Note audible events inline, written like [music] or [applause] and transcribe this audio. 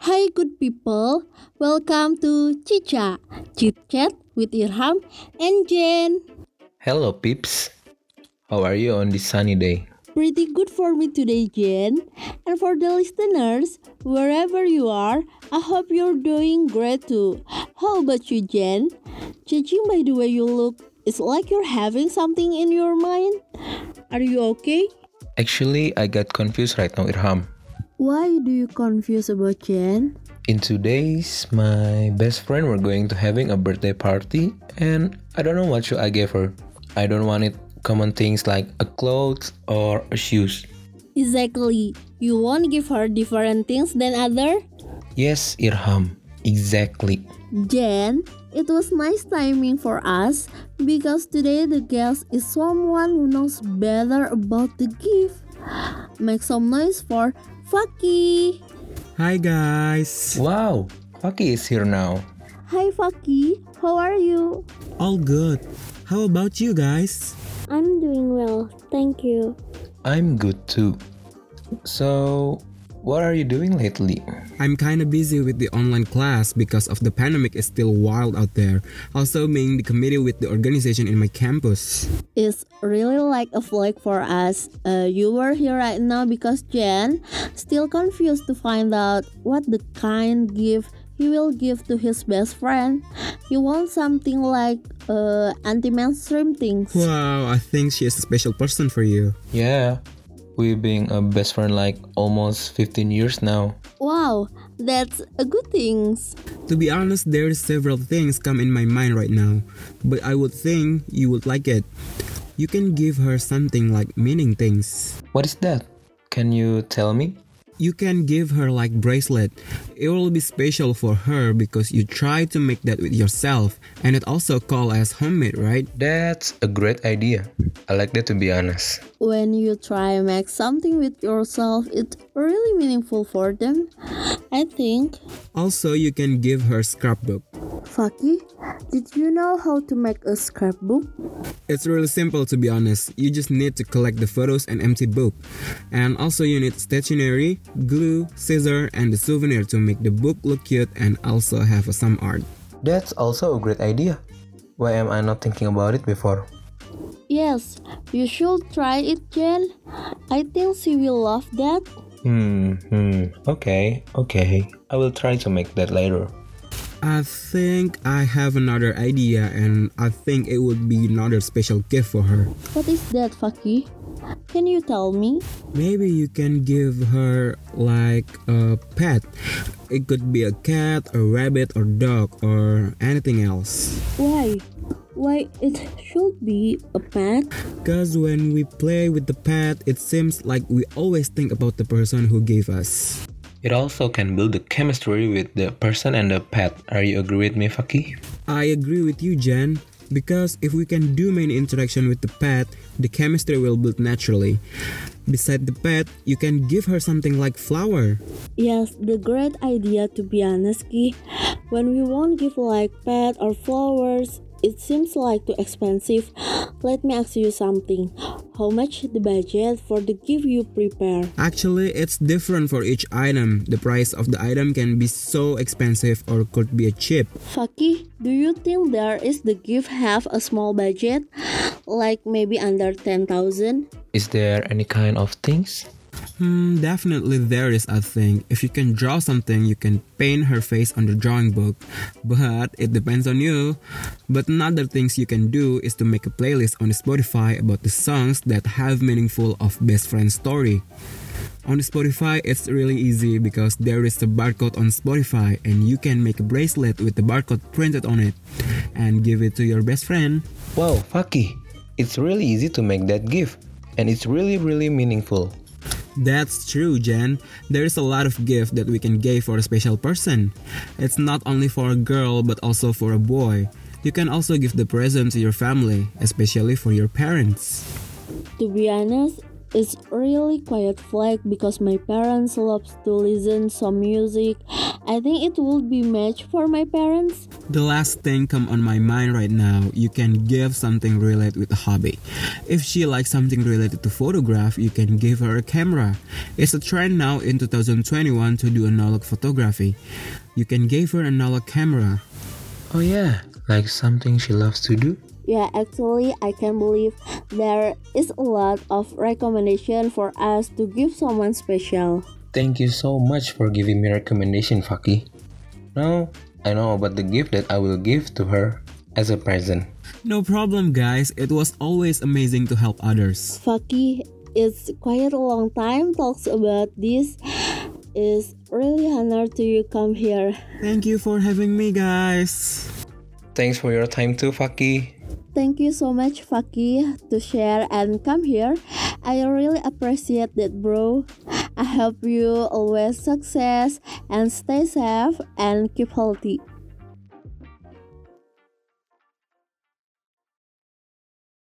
Hi, good people. Welcome to Cica, Chit Chat with Irham and Jen. Hello, peeps. How are you on this sunny day? Pretty good for me today, Jen. And for the listeners, wherever you are, I hope you're doing great too. How about you, Jen? Judging by the way you look, it's like you're having something in your mind. Are you okay? Actually, I got confused right now, Irham. Why do you confuse about Jean? In two days, my best friend were going to having a birthday party, and I don't know what should I give her. I don't want it common things like a clothes or a shoes. Exactly. You won't give her different things than other? Yes, Irham. Exactly. Jean, it was nice timing for us because today the guest is someone who knows better about the gift. [gasps] Make some noise for Faqih. Hi guys! Wow, Faqih is here now. Hi Faqih, how are you? All good. How about you guys? I'm doing well, thank you. I'm good too. So, what are you doing lately? I'm kinda busy with the online class because of the pandemic is still wild out there. Also being the committee with the organization in my campus. It's really like a flag for us. Uh, you were here right now because Jean still confused to find out what the kind gift he will give to his best friend. He wants something like uh, anti-mainstream things. Wow, I think she is a special person for you. Yeah, we've been a best friend like almost 15 years now. Wow, that's a good thing. To be honest, there's several things come in my mind right now, but I would think you would like it. You can give her something like meaning things. What is that? Can you tell me? You can give her like bracelet. It will be special for her because you try to make that with yourself and it also called as homemade, right? That's a great idea. I like that to be honest. When you try make something with yourself, it's really meaningful for them. I think. Also, you can give her scrapbook. Faqih, did you know how to make a scrapbook? It's really simple to be honest. You just need to collect the photos and empty book. And also you need stationery, glue, scissor, and the souvenir to make the book look cute and also have some art. That's also a great idea. Why am I not thinking about it before? Yes, you should try it, Jean. I think she will love that. Hmm, hmm. Okay, okay. I will try to make that later. I think I have another idea and I think it would be another special gift for her. What is that, Faqih? Can you tell me? Maybe you can give her like a pet. It could be a cat, a rabbit, or dog, or anything else. Why? Why it should be a pet? Because when we play with the pet, it seems like we always think about the person who gave us. It also can build the chemistry with the person and the pet. Are you agree with me, Faqih? I agree with you, Jean. Because if we can do main interaction with the pet, the chemistry will build naturally. Beside the pet, you can give her something like flower. Yes, the great idea to be honest, Ki. When we won't give like pet or flowers, it seems like too expensive. Let me ask you something. How much the budget for the gift you prepare? Actually, it's different for each item. The price of the item can be so expensive or could be a cheap. Faqih, do you think there is the gift have a small budget? Like maybe under 10,000? Is there any kind of things? Hmm, definitely there is a thing. If you can draw something, you can paint her face on the drawing book. But it depends on you. But another things you can do is to make a playlist on Spotify about the songs that have meaningful of best friend story. On Spotify, it's really easy because there is a barcode on Spotify and you can make a bracelet with the barcode printed on it and give it to your best friend. Wow, Faqih, it's really easy to make that gift and it's really really meaningful. That's true, Jean. There's a lot of gift that we can give for a special person. It's not only for a girl but also for a boy. You can also give the present to your family, especially for your parents. To be honest, It's really quiet flag because my parents love to listen some music. I think it would be match for my parents. The last thing come on my mind right now, you can give something related with a hobby. If she likes something related to photograph, you can give her a camera. It's a trend now in 2021 to do analog photography. You can give her an analog camera. Oh yeah, like something she loves to do? Yeah, actually, I can believe there is a lot of recommendation for us to give someone special. Thank you so much for giving me recommendation, Faqih. Now, I know about the gift that I will give to her as a present. No problem, guys. It was always amazing to help others. Faqih, it's quite a long time talks about this. It's really honored to you come here. Thank you for having me, guys. Thanks for your time too, Faqih. Thank you so much, Faki, to share and come here. I really appreciate that, bro. I hope you always success and stay safe and keep healthy.